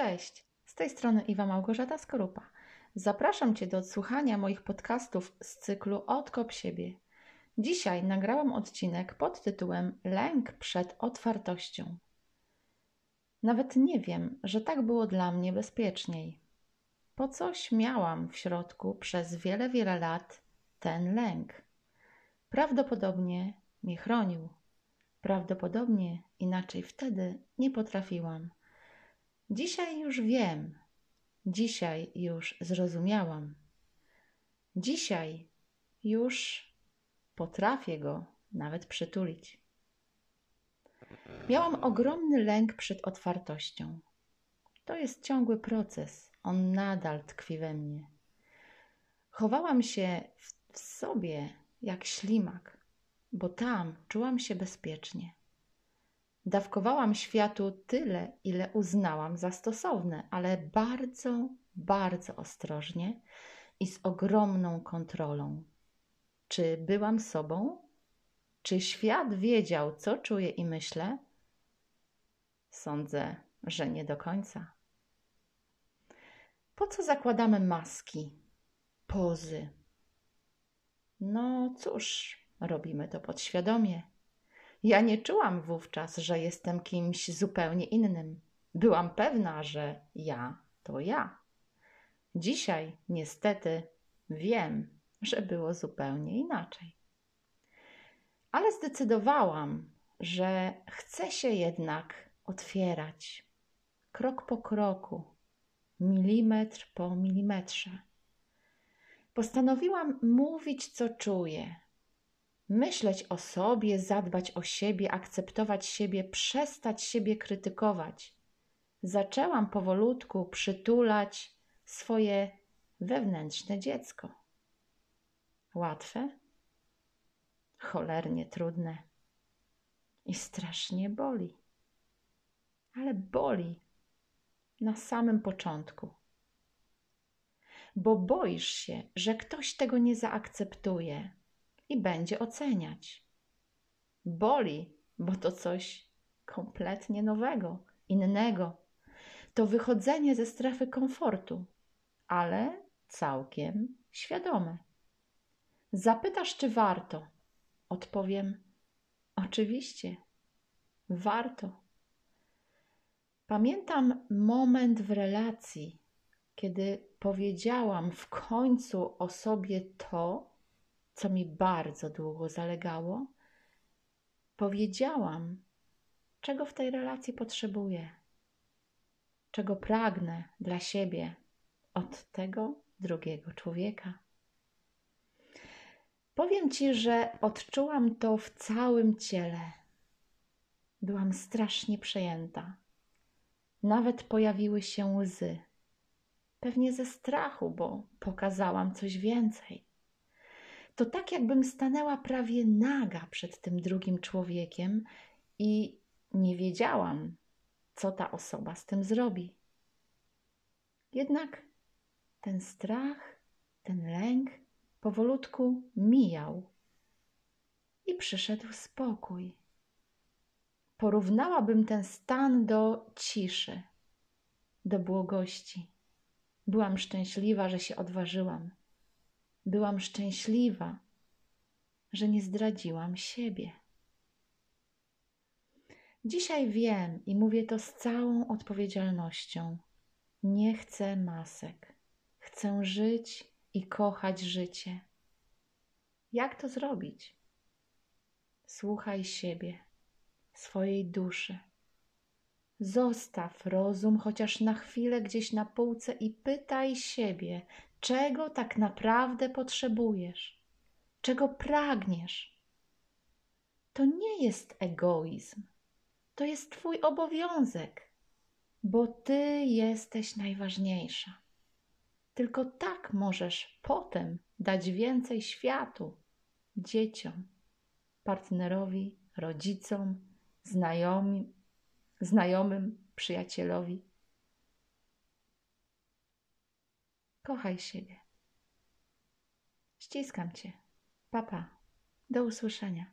Cześć, z tej strony Iwa Małgorzata Skorupa. Zapraszam Cię do odsłuchania moich podcastów z cyklu Odkop siebie. Dzisiaj nagrałam odcinek pod tytułem Lęk przed otwartością. Nawet nie wiem, że tak było dla mnie bezpieczniej. Po coś miałam w środku przez wiele, wiele lat ten lęk. Prawdopodobnie mnie chronił. Prawdopodobnie inaczej wtedy nie potrafiłam. Dzisiaj już wiem, dzisiaj już zrozumiałam. Dzisiaj już potrafię go nawet przytulić. Miałam ogromny lęk przed otwartością. To jest ciągły proces, on nadal tkwi we mnie. Chowałam się w sobie jak ślimak, bo tam czułam się bezpiecznie. Dawkowałam światu tyle, ile uznałam za stosowne, ale bardzo, bardzo ostrożnie i z ogromną kontrolą. Czy byłam sobą? Czy świat wiedział, co czuję i myślę? Sądzę, że nie do końca. Po co zakładamy maski, pozy? No cóż, robimy to podświadomie. Ja nie czułam wówczas, że jestem kimś zupełnie innym. Byłam pewna, że ja to ja. Dzisiaj, niestety, wiem, że było zupełnie inaczej. Ale zdecydowałam, że chcę się jednak otwierać krok po kroku, milimetr po milimetrze. Postanowiłam mówić, co czuję, myśleć o sobie, zadbać o siebie, akceptować siebie, przestać siebie krytykować. Zaczęłam powolutku przytulać swoje wewnętrzne dziecko. Łatwe? Cholernie trudne. I strasznie boli. Ale boli na samym początku. Bo boisz się, że ktoś tego nie zaakceptuje, i będzie oceniać. Boli, bo to coś kompletnie nowego, innego. To wychodzenie ze strefy komfortu, ale całkiem świadome. Zapytasz, czy warto? Odpowiem: Oczywiście, warto. Pamiętam moment w relacji, kiedy powiedziałam w końcu o sobie to, co mi bardzo długo zalegało, powiedziałam, czego w tej relacji potrzebuję, czego pragnę dla siebie od tego drugiego człowieka. Powiem ci, że odczułam to w całym ciele. Byłam strasznie przejęta. Nawet pojawiły się łzy. Pewnie ze strachu, bo pokazałam coś więcej to tak jakbym stanęła prawie naga przed tym drugim człowiekiem i nie wiedziałam, co ta osoba z tym zrobi. Jednak ten strach, ten lęk powolutku mijał i przyszedł spokój. Porównałabym ten stan do ciszy, do błogości. Byłam szczęśliwa, że się odważyłam Byłam szczęśliwa, że nie zdradziłam siebie. Dzisiaj wiem i mówię to z całą odpowiedzialnością. Nie chcę masek. Chcę żyć i kochać życie. Jak to zrobić? Słuchaj siebie, swojej duszy. Zostaw rozum chociaż na chwilę gdzieś na półce i pytaj siebie, czego tak naprawdę potrzebujesz, czego pragniesz. To nie jest egoizm, to jest Twój obowiązek, bo Ty jesteś najważniejsza. Tylko tak możesz potem dać więcej światu, dzieciom, partnerowi, rodzicom, znajomym, znajomym, przyjacielowi. Kochaj siebie. Ściskam cię. Papa. Do usłyszenia.